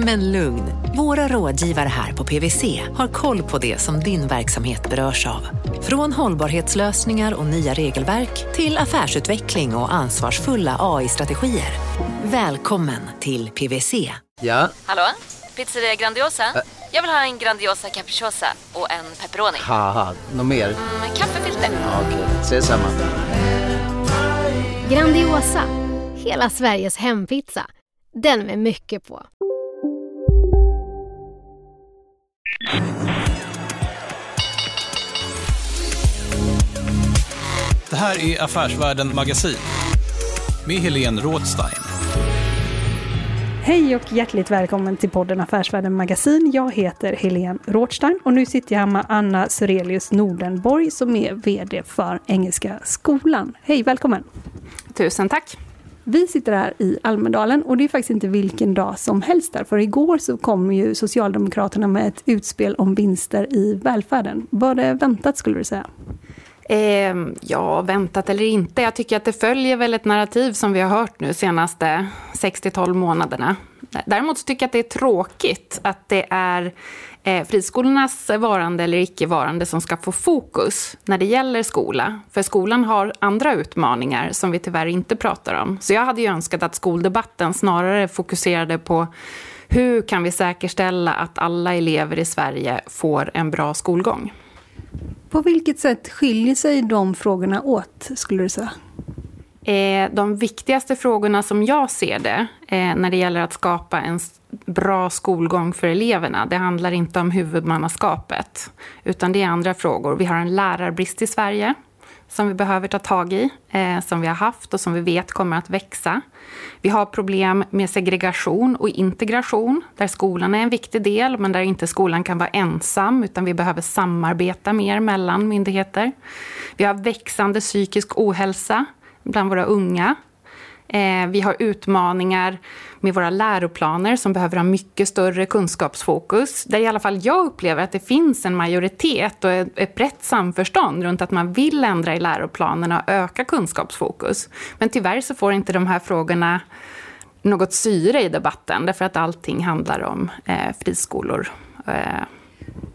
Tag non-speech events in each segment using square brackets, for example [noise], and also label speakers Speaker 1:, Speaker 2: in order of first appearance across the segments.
Speaker 1: Men lugn, våra rådgivare här på PWC har koll på det som din verksamhet berörs av. Från hållbarhetslösningar och nya regelverk till affärsutveckling och ansvarsfulla AI-strategier. Välkommen till PWC.
Speaker 2: Ja?
Speaker 3: Hallå? Pizzeria Grandiosa?
Speaker 2: Ä
Speaker 3: Jag vill ha en Grandiosa capriciosa och en pepperoni.
Speaker 2: Något mer?
Speaker 3: Mm, kaffefilter.
Speaker 2: Ja, Okej, okay. ses samma.
Speaker 4: Grandiosa, hela Sveriges hempizza. Den med mycket på.
Speaker 5: Det här är Affärsvärlden Magasin med Helene Rådstein.
Speaker 6: Hej och hjärtligt välkommen till podden Affärsvärlden Magasin. Jag heter Helene Rådstein och nu sitter jag här med Anna Sörelius Nordenborg som är VD för Engelska skolan. Hej, välkommen!
Speaker 7: Tusen tack!
Speaker 6: Vi sitter här i Almedalen och det är faktiskt inte vilken dag som helst där. För igår så kom ju Socialdemokraterna med ett utspel om vinster i välfärden. Var det väntat skulle du säga?
Speaker 7: Eh, ja, väntat eller inte. Jag tycker att det följer väl ett narrativ som vi har hört nu senaste 6-12 månaderna. Däremot så tycker jag att det är tråkigt att det är eh, friskolornas varande eller icke-varande som ska få fokus när det gäller skola. För skolan har andra utmaningar som vi tyvärr inte pratar om. Så jag hade ju önskat att skoldebatten snarare fokuserade på hur kan vi säkerställa att alla elever i Sverige får en bra skolgång.
Speaker 6: På vilket sätt skiljer sig de frågorna åt, skulle du säga?
Speaker 7: Eh, de viktigaste frågorna som jag ser det, eh, när det gäller att skapa en bra skolgång för eleverna, det handlar inte om huvudmannaskapet, utan det är andra frågor. Vi har en lärarbrist i Sverige som vi behöver ta tag i, eh, som vi har haft och som vi vet kommer att växa. Vi har problem med segregation och integration, där skolan är en viktig del, men där inte skolan kan vara ensam, utan vi behöver samarbeta mer mellan myndigheter. Vi har växande psykisk ohälsa bland våra unga. Eh, vi har utmaningar med våra läroplaner som behöver ha mycket större kunskapsfokus. Där i alla fall jag upplever att det finns en majoritet och ett brett samförstånd runt att man vill ändra i läroplanerna och öka kunskapsfokus. Men tyvärr så får inte de här frågorna något syre i debatten därför att allting handlar om eh, friskolor. Eh.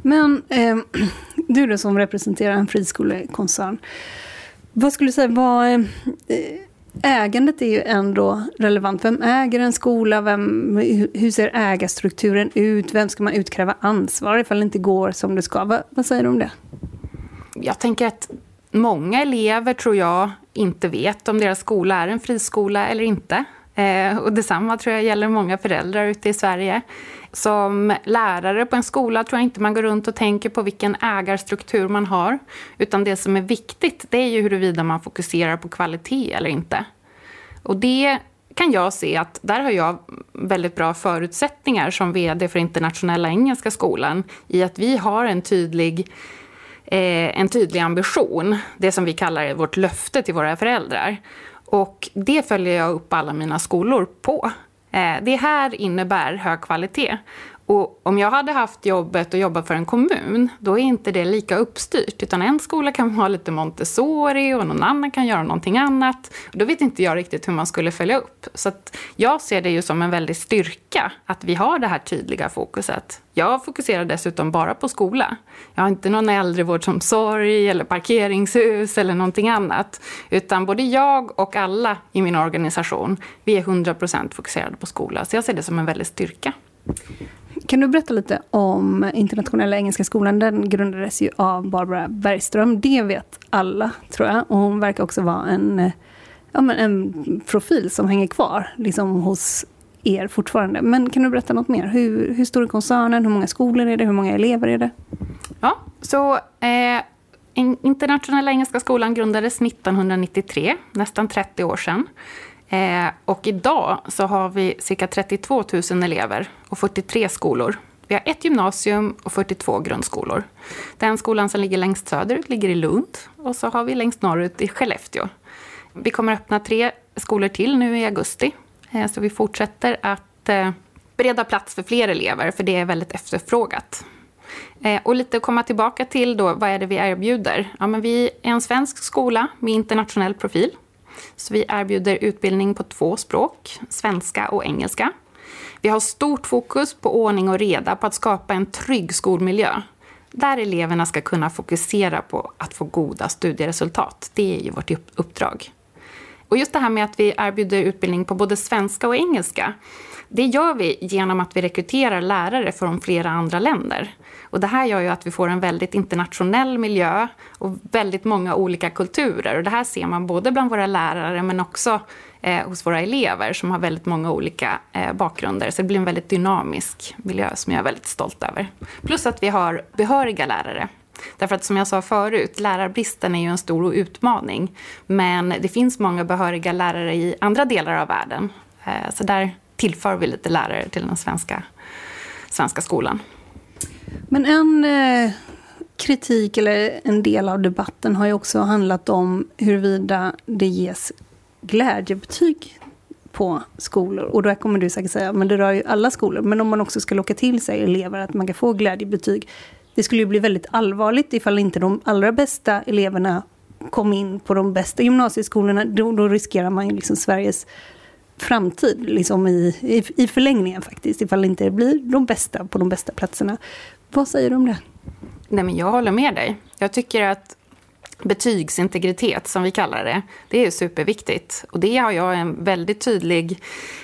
Speaker 6: Men eh, du då som representerar en friskolekoncern. Vad skulle du säga, vad, eh, ägandet är ju ändå relevant. Vem äger en skola? Vem, hur ser ägarstrukturen ut? Vem ska man utkräva ansvar ifall det inte går som det ska? Va, vad säger du om det?
Speaker 7: Jag tänker att många elever, tror jag, inte vet om deras skola är en friskola eller inte. Eh, och detsamma tror jag gäller många föräldrar ute i Sverige. Som lärare på en skola tror jag inte man går runt och tänker på vilken ägarstruktur man har. Utan det som är viktigt, det är ju huruvida man fokuserar på kvalitet eller inte. Och det kan jag se att där har jag väldigt bra förutsättningar som VD för Internationella Engelska Skolan i att vi har en tydlig eh, en tydlig ambition, det som vi kallar vårt löfte till våra föräldrar. Och det följer jag upp alla mina skolor på. Eh, det här innebär hög kvalitet. Och om jag hade haft jobbet och jobbat för en kommun, då är inte det lika uppstyrt. Utan en skola kan ha lite Montessori och någon annan kan göra någonting annat. Och då vet inte jag riktigt hur man skulle följa upp. Så jag ser det ju som en väldig styrka att vi har det här tydliga fokuset. Jag fokuserar dessutom bara på skola. Jag har inte någon äldrevårdsomsorg eller parkeringshus eller någonting annat. Utan både jag och alla i min organisation, vi är 100% fokuserade på skola. Så jag ser det som en väldig styrka.
Speaker 6: Kan du berätta lite om Internationella Engelska Skolan? Den grundades ju av Barbara Bergström. Det vet alla, tror jag. Och hon verkar också vara en, ja, men en profil som hänger kvar liksom hos er fortfarande. Men kan du berätta något mer? Hur, hur stor är koncernen? Hur många skolor är det? Hur många elever är det?
Speaker 7: Ja, så eh, Internationella Engelska Skolan grundades 1993, nästan 30 år sedan. Eh, och idag så har vi cirka 32 000 elever och 43 skolor. Vi har ett gymnasium och 42 grundskolor. Den skolan som ligger längst söderut ligger i Lund och så har vi längst norrut i Skellefteå. Vi kommer öppna tre skolor till nu i augusti. Eh, så vi fortsätter att eh, bereda plats för fler elever, för det är väldigt efterfrågat. Eh, och lite att komma tillbaka till då, vad är det vi erbjuder? Ja, men vi är en svensk skola med internationell profil. Så vi erbjuder utbildning på två språk, svenska och engelska. Vi har stort fokus på ordning och reda, på att skapa en trygg skolmiljö. Där eleverna ska kunna fokusera på att få goda studieresultat. Det är ju vårt uppdrag. Och just det här med att vi erbjuder utbildning på både svenska och engelska. Det gör vi genom att vi rekryterar lärare från flera andra länder. Och det här gör ju att vi får en väldigt internationell miljö och väldigt många olika kulturer. Och det här ser man både bland våra lärare men också eh, hos våra elever som har väldigt många olika eh, bakgrunder. Så det blir en väldigt dynamisk miljö som jag är väldigt stolt över. Plus att vi har behöriga lärare. Därför att som jag sa förut, lärarbristen är ju en stor utmaning. Men det finns många behöriga lärare i andra delar av världen. Eh, så där tillför vi lite lärare till den svenska, svenska skolan.
Speaker 6: Men en eh, kritik eller en del av debatten har ju också handlat om huruvida det ges glädjebetyg på skolor. Och då kommer du säkert säga, men det rör ju alla skolor. Men om man också ska locka till sig elever att man kan få glädjebetyg. Det skulle ju bli väldigt allvarligt ifall inte de allra bästa eleverna kom in på de bästa gymnasieskolorna. Då, då riskerar man ju liksom Sveriges framtid liksom i, i, i förlängningen faktiskt. Ifall det inte blir de bästa på de bästa platserna. Vad säger du om det?
Speaker 7: Nej, men jag håller med dig. Jag tycker att betygsintegritet, som vi kallar det, det är superviktigt. Och det har jag en väldigt tydlig,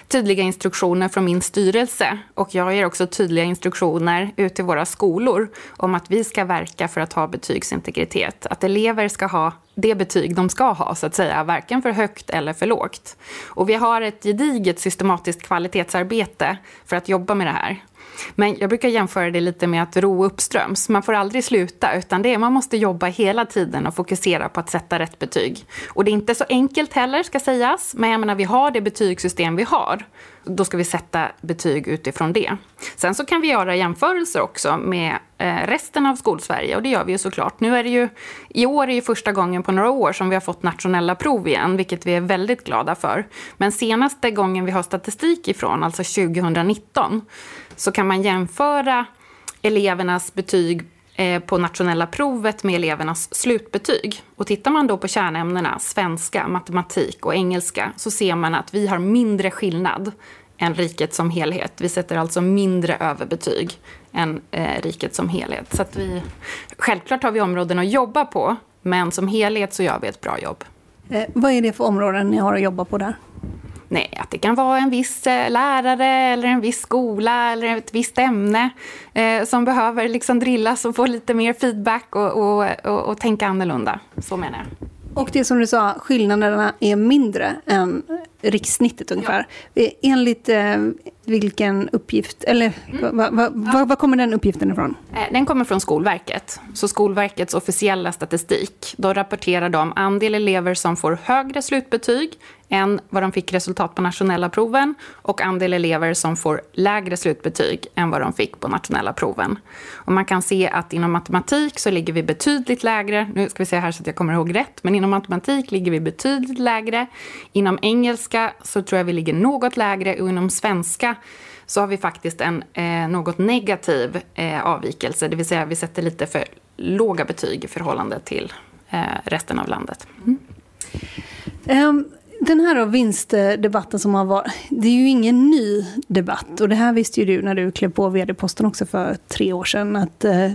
Speaker 7: tydliga instruktioner från min styrelse. Och jag ger också tydliga instruktioner ut till våra skolor om att vi ska verka för att ha betygsintegritet. Att elever ska ha det betyg de ska ha, så att säga, varken för högt eller för lågt. Och vi har ett gediget systematiskt kvalitetsarbete för att jobba med det här. Men jag brukar jämföra det lite med att ro uppströms. Man får aldrig sluta, utan det är, man måste jobba hela tiden och fokusera på att sätta rätt betyg. Och det är inte så enkelt heller, ska sägas. Men jag menar, vi har det betygssystem vi har. Då ska vi sätta betyg utifrån det. Sen så kan vi göra jämförelser också med eh, resten av skolsverige och det gör vi ju såklart. Nu är det ju, I år är ju första gången på några år som vi har fått nationella prov igen, vilket vi är väldigt glada för. Men senaste gången vi har statistik ifrån, alltså 2019, så kan man jämföra elevernas betyg eh, på nationella provet med elevernas slutbetyg. Och tittar man då på kärnämnena svenska, matematik och engelska så ser man att vi har mindre skillnad än riket som helhet. Vi sätter alltså mindre överbetyg än eh, riket som helhet. Så att vi, självklart har vi områden att jobba på, men som helhet så gör vi ett bra jobb.
Speaker 6: Eh, vad är det för områden ni har att jobba på där?
Speaker 7: Nej, att det kan vara en viss eh, lärare eller en viss skola eller ett visst ämne eh, som behöver liksom drillas och få lite mer feedback och, och, och, och tänka annorlunda. Så menar jag.
Speaker 6: Och det som du sa, skillnaderna är mindre än rikssnittet ungefär. Ja. Eh, enligt eh, vilken uppgift, eller mm. va, va, va kommer den uppgiften ifrån?
Speaker 7: Eh, den kommer från Skolverket. Så Skolverkets officiella statistik. Då rapporterar de andel elever som får högre slutbetyg än vad de fick resultat på nationella proven och andel elever som får lägre slutbetyg än vad de fick på nationella proven. Och man kan se att inom matematik så ligger vi betydligt lägre. Nu ska vi se här så att jag kommer ihåg rätt. Men inom matematik ligger vi betydligt lägre. Inom engelska så tror jag vi ligger något lägre och inom svenska så har vi faktiskt en eh, något negativ eh, avvikelse. Det vill säga vi sätter lite för låga betyg i förhållande till eh, resten av landet. Mm.
Speaker 6: Um, den här vinstdebatten som har varit, det är ju ingen ny debatt. Och det här visste ju du när du klev på vd-posten också för tre år sedan. Att, eh,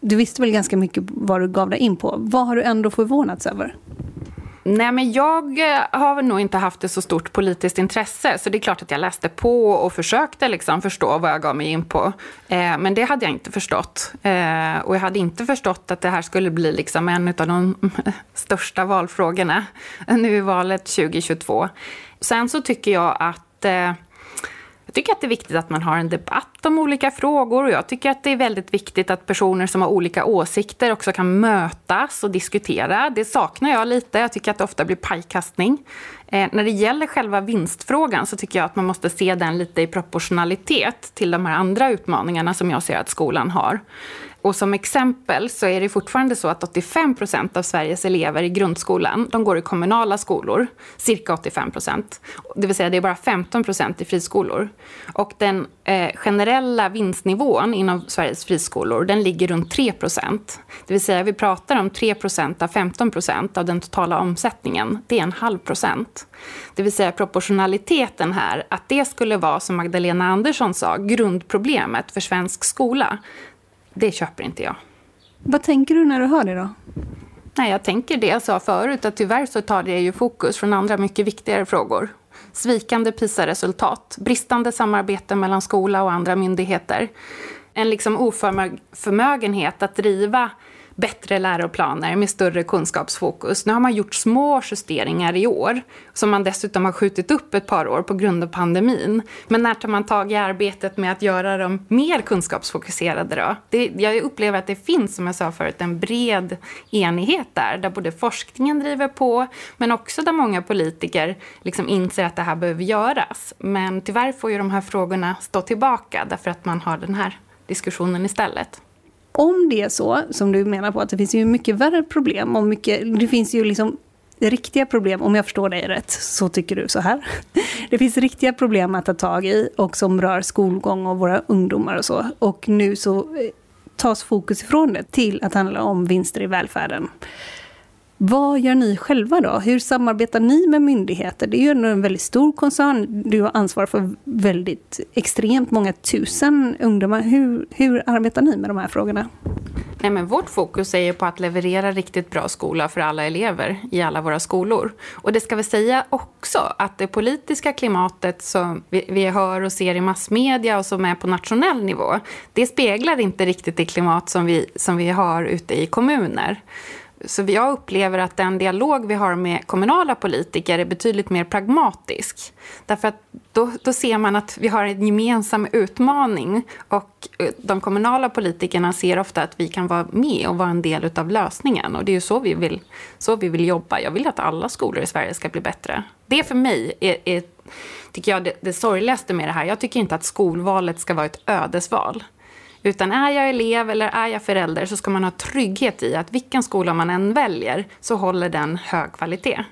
Speaker 6: du visste väl ganska mycket vad du gav dig in på. Vad har du ändå förvånats över?
Speaker 7: Nej, men jag eh, har nog inte haft ett så stort politiskt intresse. Så det är klart att jag läste på och försökte liksom förstå vad jag gav mig in på. Eh, men det hade jag inte förstått. Eh, och jag hade inte förstått att det här skulle bli liksom en av de [laughs] största valfrågorna nu i valet 2022. Sen så tycker jag att eh, jag tycker att det är viktigt att man har en debatt om olika frågor och jag tycker att det är väldigt viktigt att personer som har olika åsikter också kan mötas och diskutera. Det saknar jag lite. Jag tycker att det ofta blir pajkastning. Eh, när det gäller själva vinstfrågan så tycker jag att man måste se den lite i proportionalitet till de här andra utmaningarna som jag ser att skolan har. Och som exempel så är det fortfarande så att 85 procent av Sveriges elever i grundskolan, de går i kommunala skolor. Cirka 85 procent. Det vill säga det är bara 15 procent i friskolor. Och den eh, generella vinstnivån inom Sveriges friskolor, den ligger runt 3 procent. Det vill säga vi pratar om 3 procent av 15 procent av den totala omsättningen. Det är en halv procent. Det vill säga proportionaliteten här, att det skulle vara, som Magdalena Andersson sa, grundproblemet för svensk skola det köper inte jag.
Speaker 6: Vad tänker du när du hör det då?
Speaker 7: Nej, jag tänker det jag sa förut, att tyvärr så tar det ju fokus från andra mycket viktigare frågor. Svikande PISA-resultat, bristande samarbete mellan skola och andra myndigheter. En liksom oförmögenhet att driva bättre läroplaner med större kunskapsfokus. Nu har man gjort små justeringar i år som man dessutom har skjutit upp ett par år på grund av pandemin. Men när tar man tag i arbetet med att göra dem mer kunskapsfokuserade då? Det, jag upplever att det finns, som jag sa förut, en bred enighet där, där både forskningen driver på, men också där många politiker liksom inser att det här behöver göras. Men tyvärr får ju de här frågorna stå tillbaka därför att man har den här diskussionen istället
Speaker 6: om det är så, som du menar på, att det finns ju mycket värre problem och mycket, det finns ju liksom riktiga problem, om jag förstår dig rätt, så tycker du så här. [laughs] Det finns riktiga problem att ta tag i och som rör skolgång och våra ungdomar och så. Och nu så eh, tas fokus ifrån det till att handla om vinster i välfärden. Vad gör ni själva då? Hur samarbetar ni med myndigheter? Det är ju ändå en väldigt stor koncern. Du har ansvar för väldigt extremt många tusen ungdomar. Hur, hur arbetar ni med de här frågorna?
Speaker 7: Nej, men vårt fokus är ju på att leverera riktigt bra skola för alla elever i alla våra skolor. Och det ska vi säga också att det politiska klimatet som vi, vi hör och ser i massmedia och som är på nationell nivå, det speglar inte riktigt det klimat som vi, som vi har ute i kommuner. Så jag upplever att den dialog vi har med kommunala politiker är betydligt mer pragmatisk. Därför att då, då ser man att vi har en gemensam utmaning och eh, de kommunala politikerna ser ofta att vi kan vara med och vara en del av lösningen. Och det är ju så vi vill, så vi vill jobba. Jag vill att alla skolor i Sverige ska bli bättre. Det för mig är, är tycker jag, det, det sorgligaste med det här. Jag tycker inte att skolvalet ska vara ett ödesval. Utan är jag elev eller är jag förälder så ska man ha trygghet i att vilken skola man än väljer så håller den hög kvalitet.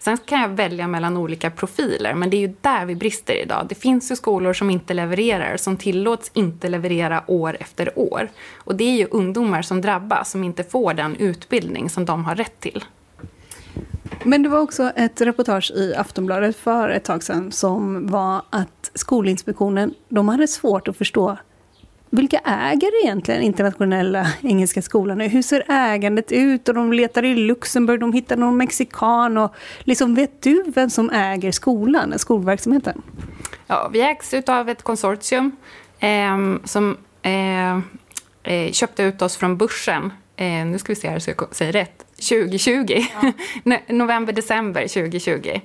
Speaker 7: Sen kan jag välja mellan olika profiler, men det är ju där vi brister idag. Det finns ju skolor som inte levererar, som tillåts inte leverera år efter år. Och det är ju ungdomar som drabbas, som inte får den utbildning som de har rätt till.
Speaker 6: Men det var också ett reportage i Aftonbladet för ett tag sedan som var att Skolinspektionen, de hade svårt att förstå vilka äger egentligen Internationella Engelska Skolan? Hur ser ägandet ut? Och de letar i Luxemburg, de hittar någon mexikan. Och liksom, vet du vem som äger skolan, skolverksamheten?
Speaker 7: Ja, vi ägs av ett konsortium ehm, eh, som eh, köpte ut oss från börsen. Eh, nu ska vi se här så jag säger rätt. 2020. Ja. [laughs] November, december 2020. Mm.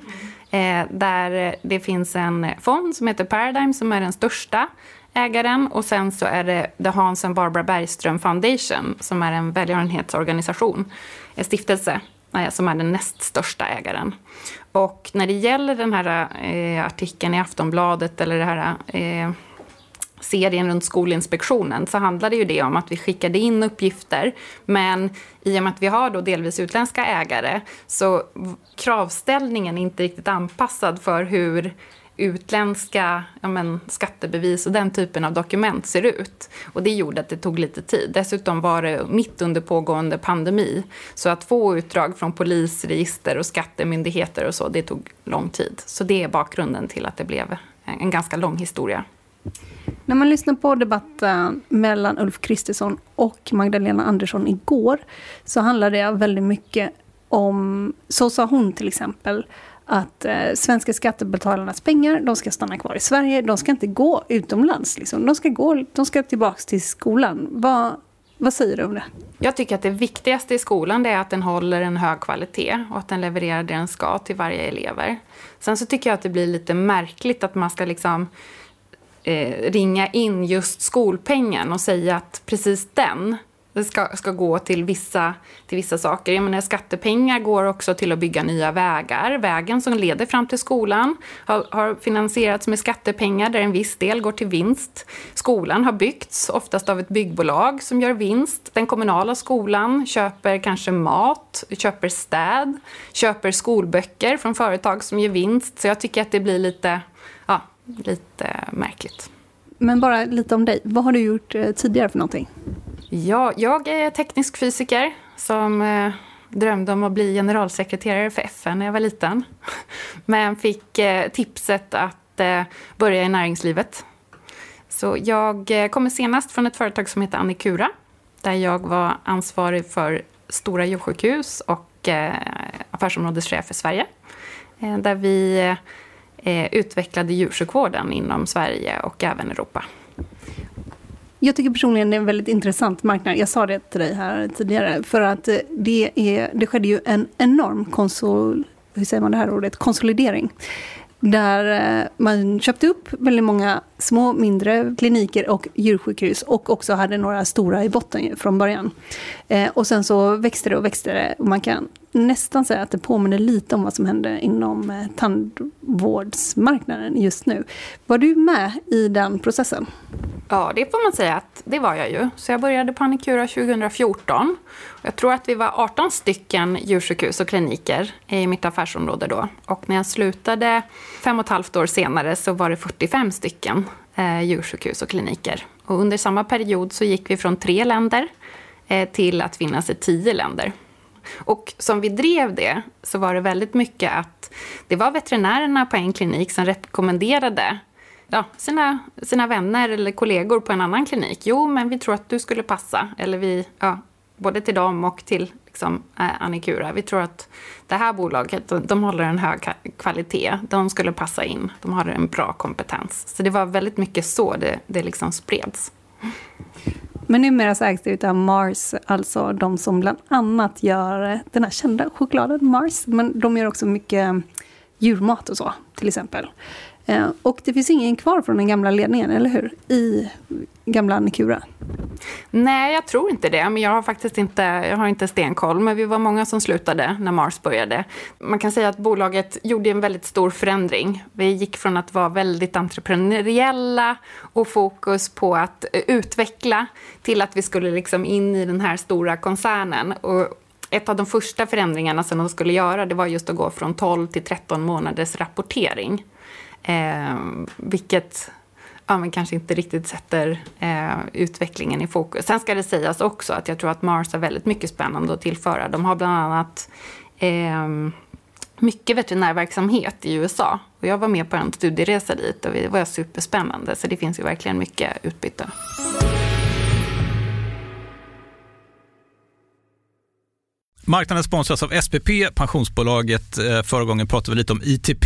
Speaker 7: Eh, där det finns en fond som heter Paradigm som är den största ägaren och sen så är det The Hans and Barbara Bergström Foundation som är en välgörenhetsorganisation, en stiftelse eh, som är den näst största ägaren. Och när det gäller den här eh, artikeln i Aftonbladet eller den här eh, serien runt Skolinspektionen så handlade ju det om att vi skickade in uppgifter men i och med att vi har då delvis utländska ägare så kravställningen är inte riktigt anpassad för hur utländska ja men, skattebevis och den typen av dokument ser ut. Och det gjorde att det tog lite tid. Dessutom var det mitt under pågående pandemi. Så att få utdrag från polisregister och skattemyndigheter och så, det tog lång tid. Så det är bakgrunden till att det blev en ganska lång historia.
Speaker 6: När man lyssnar på debatten mellan Ulf Kristersson och Magdalena Andersson igår så handlade det väldigt mycket om, så sa hon till exempel, att eh, svenska skattebetalarnas pengar, de ska stanna kvar i Sverige. De ska inte gå utomlands. Liksom. De, ska gå, de ska tillbaka till skolan. Vad, vad säger du om det?
Speaker 7: Jag tycker att det viktigaste i skolan är att den håller en hög kvalitet och att den levererar det den ska till varje elever. Sen så tycker jag att det blir lite märkligt att man ska liksom eh, ringa in just skolpengen och säga att precis den det ska, ska gå till vissa, till vissa saker. Jag menar, skattepengar går också till att bygga nya vägar. Vägen som leder fram till skolan har, har finansierats med skattepengar där en viss del går till vinst. Skolan har byggts, oftast av ett byggbolag som gör vinst. Den kommunala skolan köper kanske mat, köper städ, köper skolböcker från företag som gör vinst. Så jag tycker att det blir lite, ja, lite märkligt.
Speaker 6: Men bara lite om dig. Vad har du gjort eh, tidigare för någonting?
Speaker 7: Ja, jag är teknisk fysiker som eh, drömde om att bli generalsekreterare för FN när jag var liten. [laughs] Men fick eh, tipset att eh, börja i näringslivet. Så jag eh, kommer senast från ett företag som heter Annikura där jag var ansvarig för stora djursjukhus och eh, affärsområdeschef för Sverige. Eh, där vi eh, utvecklade djursjukvården inom Sverige och även Europa.
Speaker 6: Jag tycker personligen det är en väldigt intressant marknad. Jag sa det till dig här tidigare. För att eh, det, är, det skedde ju en enorm konsol, hur säger man det här ordet? konsolidering. Där eh, man köpte upp väldigt många små, mindre kliniker och djursjukhus och också hade några stora i botten från början. Eh, och sen så växte det och växte det. Och man kan nästan säga att det påminner lite om vad som händer inom eh, tandvårdsmarknaden just nu. Var du med i den processen?
Speaker 7: Ja, det får man säga att det var jag ju. Så jag började på Annikura 2014. Jag tror att vi var 18 stycken djursjukhus och kliniker i mitt affärsområde då. Och när jag slutade fem och ett halvt år senare så var det 45 stycken eh, djursjukhus och kliniker. Och under samma period så gick vi från tre länder eh, till att finnas i tio länder. Och som vi drev det så var det väldigt mycket att det var veterinärerna på en klinik som rekommenderade ja, sina, sina vänner eller kollegor på en annan klinik. Jo, men vi tror att du skulle passa. Eller vi, ja, både till dem och till liksom, eh, Annikura. Vi tror att det här bolaget, de, de håller en hög kvalitet. De skulle passa in. De har en bra kompetens. Så det var väldigt mycket så det, det liksom spreds.
Speaker 6: Men numera så ägs det av Mars, alltså de som bland annat gör den här kända chokladen Mars. Men de gör också mycket djurmat och så, till exempel. Eh, och det finns ingen kvar från den gamla ledningen, eller hur? I gamla Annikura?
Speaker 7: Nej, jag tror inte det. Men jag har faktiskt inte, jag har inte stenkoll. Men vi var många som slutade när Mars började. Man kan säga att bolaget gjorde en väldigt stor förändring. Vi gick från att vara väldigt entreprenöriella och fokus på att eh, utveckla till att vi skulle liksom in i den här stora koncernen. Och ett av de första förändringarna som de skulle göra det var just att gå från 12 till 13 månaders rapportering. Eh, vilket ja, men kanske inte riktigt sätter eh, utvecklingen i fokus. Sen ska det sägas också att jag tror att Mars har väldigt mycket spännande att tillföra. De har bland annat eh, mycket veterinärverksamhet i USA. Och jag var med på en studieresa dit och det var superspännande. Så det finns ju verkligen mycket utbyte.
Speaker 5: Marknaden sponsras av SPP, pensionsbolaget. Eh, förra gången pratade vi lite om ITP.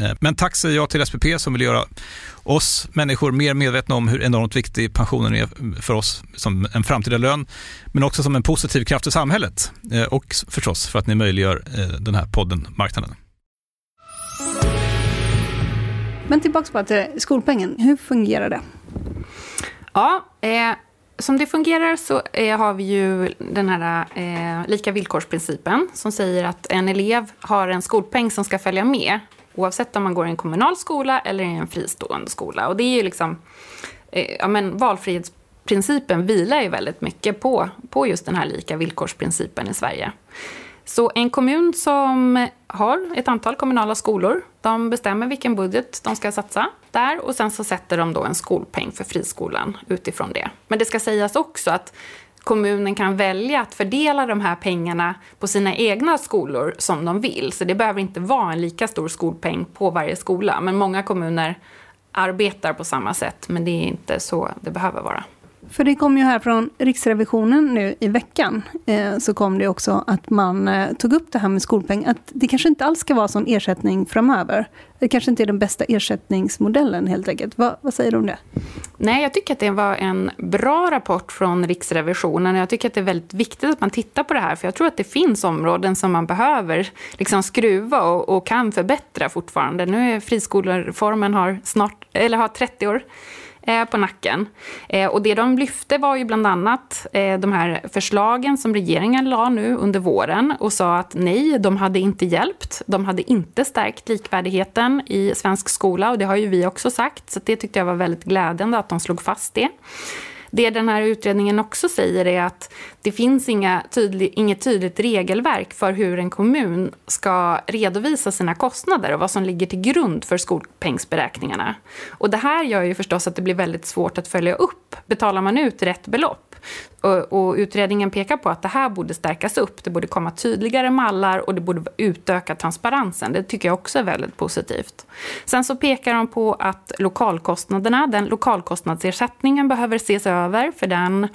Speaker 5: Eh, men tack säger jag till SPP som vill göra oss människor mer medvetna om hur enormt viktig pensionen är för oss som en framtida lön, men också som en positiv kraft i samhället eh, och förstås för att ni möjliggör eh, den här podden Marknaden.
Speaker 6: Men tillbaka till skolpengen. Hur fungerar det?
Speaker 7: Ja, eh, som det fungerar så eh, har vi ju den här eh, lika villkorsprincipen som säger att en elev har en skolpeng som ska följa med oavsett om man går i en kommunal skola eller i en fristående skola. Och det är ju liksom, eh, ja men valfrihetsprincipen vilar ju väldigt mycket på, på just den här lika villkorsprincipen i Sverige. Så en kommun som har ett antal kommunala skolor, de bestämmer vilken budget de ska satsa där och sen så sätter de då en skolpeng för friskolan utifrån det. Men det ska sägas också att kommunen kan välja att fördela de här pengarna på sina egna skolor som de vill. Så det behöver inte vara en lika stor skolpeng på varje skola. Men många kommuner arbetar på samma sätt, men det är inte så det behöver vara.
Speaker 6: För det kom ju här från Riksrevisionen nu i veckan, eh, så kom det också att man eh, tog upp det här med skolpeng, att det kanske inte alls ska vara sån ersättning framöver. Det kanske inte är den bästa ersättningsmodellen helt enkelt. Va, vad säger du om det?
Speaker 7: Nej, jag tycker att det var en bra rapport från Riksrevisionen. Jag tycker att det är väldigt viktigt att man tittar på det här, för jag tror att det finns områden som man behöver liksom skruva och, och kan förbättra fortfarande. Nu är friskolereformen har, snart, eller har 30 år Eh, på nacken. Eh, och det de lyfte var ju bland annat eh, de här förslagen som regeringen la nu under våren och sa att nej, de hade inte hjälpt. De hade inte stärkt likvärdigheten i svensk skola och det har ju vi också sagt. Så det tyckte jag var väldigt glädjande att de slog fast det. Det den här utredningen också säger är att det finns inga tydlig, inget tydligt regelverk för hur en kommun ska redovisa sina kostnader och vad som ligger till grund för skolpengsberäkningarna. Och det här gör ju förstås att det blir väldigt svårt att följa upp. Betalar man ut rätt belopp? Och, och, utredningen pekar på att det här borde stärkas upp. Det borde komma tydligare mallar och det borde utöka transparensen. Det tycker jag också är väldigt positivt. Sen så pekar de på att lokalkostnaderna, den lokalkostnadsersättningen behöver ses över för den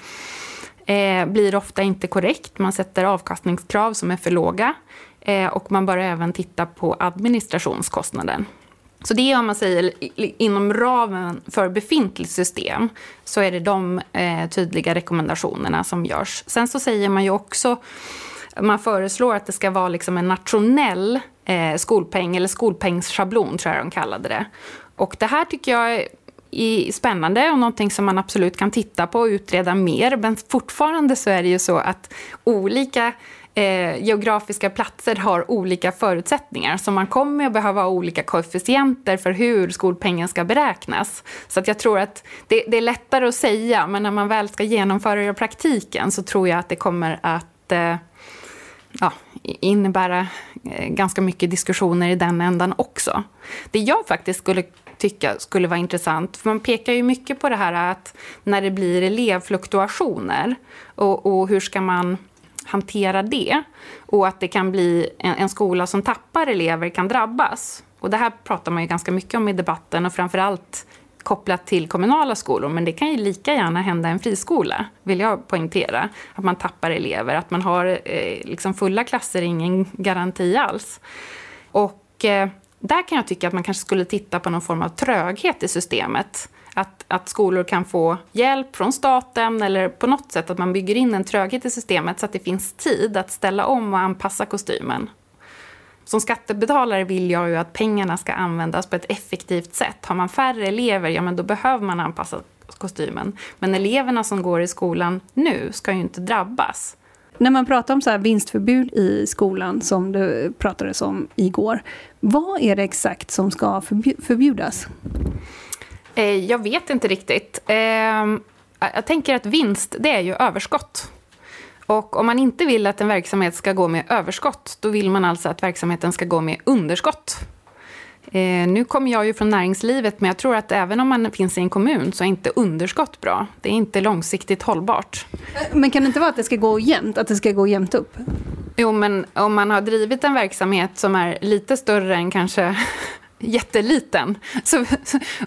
Speaker 7: eh, blir ofta inte korrekt. Man sätter avkastningskrav som är för låga eh, och man bör även titta på administrationskostnaden. Så det om man säger inom ramen för befintligt system så är det de eh, tydliga rekommendationerna som görs. Sen så säger man ju också man föreslår att det ska vara liksom en nationell eh, skolpeng, eller skolpengsschablon tror jag de kallade det. Och det här tycker jag spännande och någonting som man absolut kan titta på och utreda mer. Men fortfarande så är det ju så att olika eh, geografiska platser har olika förutsättningar. Så man kommer att behöva ha olika koefficienter för hur skolpengen ska beräknas. Så att jag tror att det, det, är lättare att säga, men när man väl ska genomföra det i praktiken så tror jag att det kommer att eh, ja, innebära eh, ganska mycket diskussioner i den ändan också. Det jag faktiskt skulle tycka skulle vara intressant, för man pekar ju mycket på det här att när det blir elevfluktuationer och, och hur ska man hantera det. Och att det kan bli en, en, skola som tappar elever kan drabbas. Och det här pratar man ju ganska mycket om i debatten och framförallt kopplat till kommunala skolor, men det kan ju lika gärna hända en friskola, vill jag poängtera. Att man tappar elever, att man har eh, liksom fulla klasser, ingen garanti alls. Och eh, där kan jag tycka att man kanske skulle titta på någon form av tröghet i systemet. Att, att skolor kan få hjälp från staten eller på något sätt att man bygger in en tröghet i systemet så att det finns tid att ställa om och anpassa kostymen. Som skattebetalare vill jag ju att pengarna ska användas på ett effektivt sätt. Har man färre elever, ja men då behöver man anpassa kostymen. Men eleverna som går i skolan nu ska ju inte drabbas.
Speaker 6: När man pratar om så här vinstförbud i skolan, som du pratades om igår, vad är det exakt som ska förbjudas?
Speaker 7: Eh, jag vet inte riktigt. Ehm, jag tänker att vinst, det är ju överskott. Och om man inte vill att en verksamhet ska gå med överskott, då vill man alltså att verksamheten ska gå med underskott. Eh, nu kommer jag ju från näringslivet, men jag tror att även om man finns i en kommun så är inte underskott bra. Det är inte långsiktigt hållbart.
Speaker 6: Men kan det inte vara att det ska gå jämnt, att det ska gå jämnt upp?
Speaker 7: Jo, men om man har drivit en verksamhet som är lite större än kanske [laughs] jätteliten, så,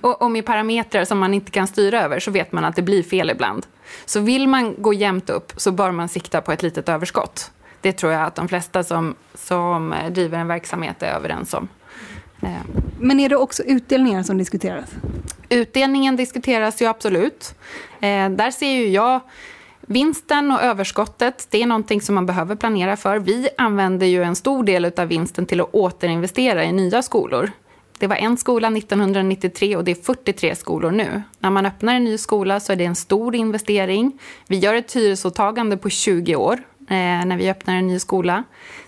Speaker 7: och, och med parametrar som man inte kan styra över, så vet man att det blir fel ibland. Så vill man gå jämnt upp så bör man sikta på ett litet överskott. Det tror jag att de flesta som, som driver en verksamhet är överens om.
Speaker 6: Eh, men är det också utdelningar som diskuteras?
Speaker 7: Utdelningen diskuteras ju absolut. Eh, där ser ju jag Vinsten och överskottet, det är någonting som man behöver planera för. Vi använder ju en stor del av vinsten till att återinvestera i nya skolor. Det var en skola 1993 och det är 43 skolor nu. När man öppnar en ny skola så är det en stor investering. Vi gör ett hyresåtagande på 20 år Eh, när vi öppnar en ny skola.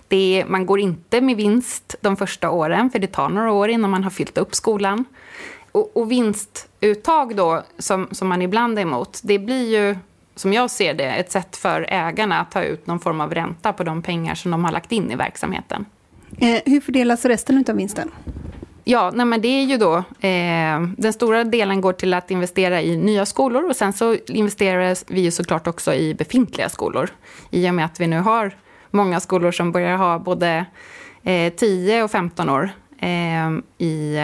Speaker 7: Det, man går inte med vinst de första åren, för det tar några år innan man har fyllt upp skolan. Och, och vinstuttag då, som, som man ibland är emot, det blir ju som jag ser det, ett sätt för ägarna att ta ut någon form av ränta på de pengar som de har lagt in i verksamheten.
Speaker 6: Eh, hur fördelas resten av vinsten?
Speaker 7: Ja, nej men det är ju då... Eh, den stora delen går till att investera i nya skolor och sen så investerar vi ju såklart också i befintliga skolor. I och med att vi nu har många skolor som börjar ha både eh, 10 och 15 år eh, i,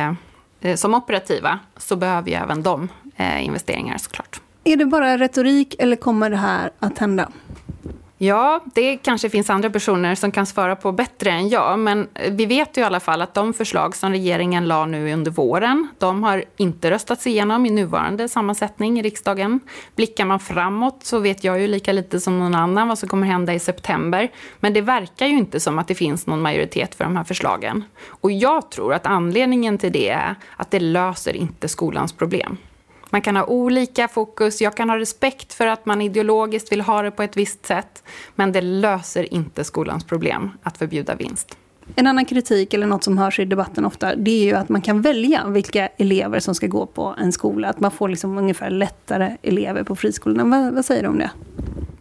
Speaker 7: eh, som operativa så behöver ju även de eh, investeringar såklart.
Speaker 6: Är det bara retorik eller kommer det här att hända?
Speaker 7: Ja, det kanske finns andra personer som kan svara på bättre än jag. Men eh, vi vet ju i alla fall att de förslag som regeringen la nu under våren, de har inte röstats igenom i nuvarande sammansättning i riksdagen. Blickar man framåt så vet jag ju lika lite som någon annan vad som kommer hända i september. Men det verkar ju inte som att det finns någon majoritet för de här förslagen. Och jag tror att anledningen till det är att det löser inte skolans problem. Man kan ha olika fokus. Jag kan ha respekt för att man ideologiskt vill ha det på ett visst sätt. Men det löser inte skolans problem att förbjuda vinst.
Speaker 6: En annan kritik, eller något som hörs i debatten ofta, det är ju att man kan välja vilka elever som ska gå på en skola. Att man får liksom ungefär lättare elever på friskolorna. Vad, vad säger du om det?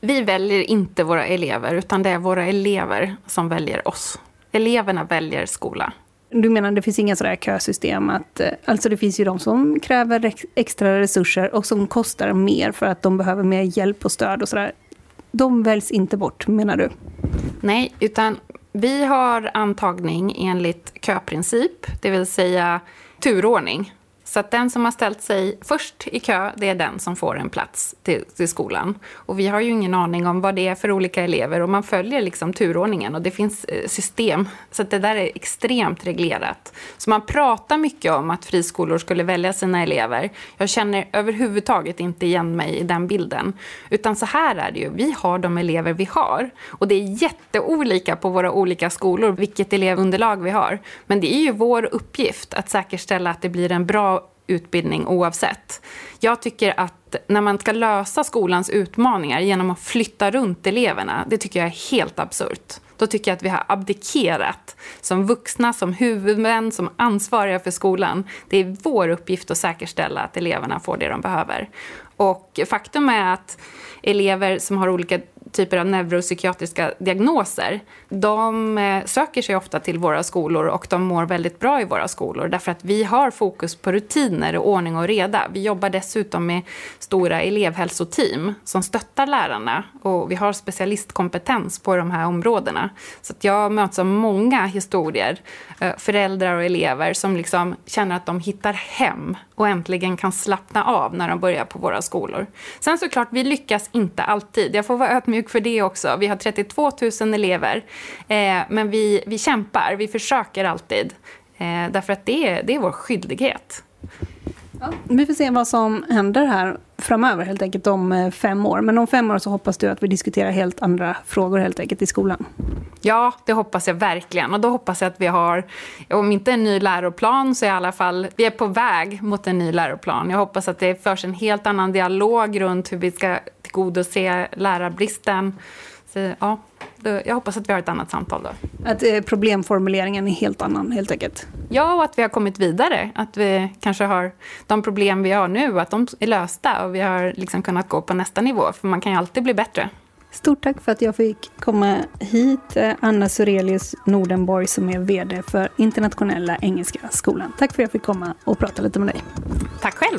Speaker 7: Vi väljer inte våra elever, utan det är våra elever som väljer oss. Eleverna väljer skola.
Speaker 6: Du menar det finns inga sådär kösystem? Att, eh, alltså det finns ju de som kräver extra resurser och som kostar mer för att de behöver mer hjälp och stöd och sådär. De väljs inte bort, menar du?
Speaker 7: Nej, utan vi har antagning enligt köprincip, det vill säga turordning. Så att den som har ställt sig först i kö, det är den som får en plats till, till, skolan. Och vi har ju ingen aning om vad det är för olika elever och man följer liksom turordningen och det finns eh, system. Så att det där är extremt reglerat. Så man pratar mycket om att friskolor skulle välja sina elever. Jag känner överhuvudtaget inte igen mig i den bilden. Utan så här är det ju, vi har de elever vi har. Och det är jätteolika på våra olika skolor vilket elevunderlag vi har. Men det är ju vår uppgift att säkerställa att det blir en bra utbildning oavsett. Jag tycker att när man ska lösa skolans utmaningar genom att flytta runt eleverna, det tycker jag är helt absurt. Då tycker jag att vi har abdikerat som vuxna, som huvudmän, som ansvariga för skolan. Det är vår uppgift att säkerställa att eleverna får det de behöver. Och faktum är att elever som har olika typer av neuropsykiatriska diagnoser, de eh, söker sig ofta till våra skolor och de mår väldigt bra i våra skolor därför att vi har fokus på rutiner och ordning och reda. Vi jobbar dessutom med stora elevhälsoteam som stöttar lärarna och vi har specialistkompetens på de här områdena. Så jag möts av många historier, eh, föräldrar och elever som liksom känner att de hittar hem och äntligen kan slappna av när de börjar på våra skolor. Sen såklart, vi lyckas inte alltid. Jag får vara ödmjuk för det också. Vi har 32 000 elever, eh, men vi, vi kämpar. Vi försöker alltid. Eh, därför att det det är vår skyldighet.
Speaker 6: Ja, vi får se vad som händer här framöver, helt enkelt om eh, fem år. Men om fem år så hoppas du att vi diskuterar helt andra frågor helt enkelt i skolan.
Speaker 7: Ja, det hoppas jag verkligen. Och då hoppas jag att vi har, om inte en ny läroplan, så i alla fall, vi är på väg mot en ny läroplan. Jag hoppas att det förs en helt annan dialog runt hur vi ska tillgodose lärarbristen. Så, ja, jag hoppas att vi har ett annat samtal då.
Speaker 6: Att eh, problemformuleringen är helt annan helt enkelt?
Speaker 7: Ja, och att vi har kommit vidare. Att vi kanske har de problem vi har nu, att de är lösta och vi har liksom kunnat gå på nästa nivå. För man kan ju alltid bli bättre.
Speaker 6: Stort tack för att jag fick komma hit. Eh, Anna Surelius Nordenborg som är VD för Internationella Engelska Skolan. Tack för att jag fick komma och prata lite med dig.
Speaker 7: Tack själv.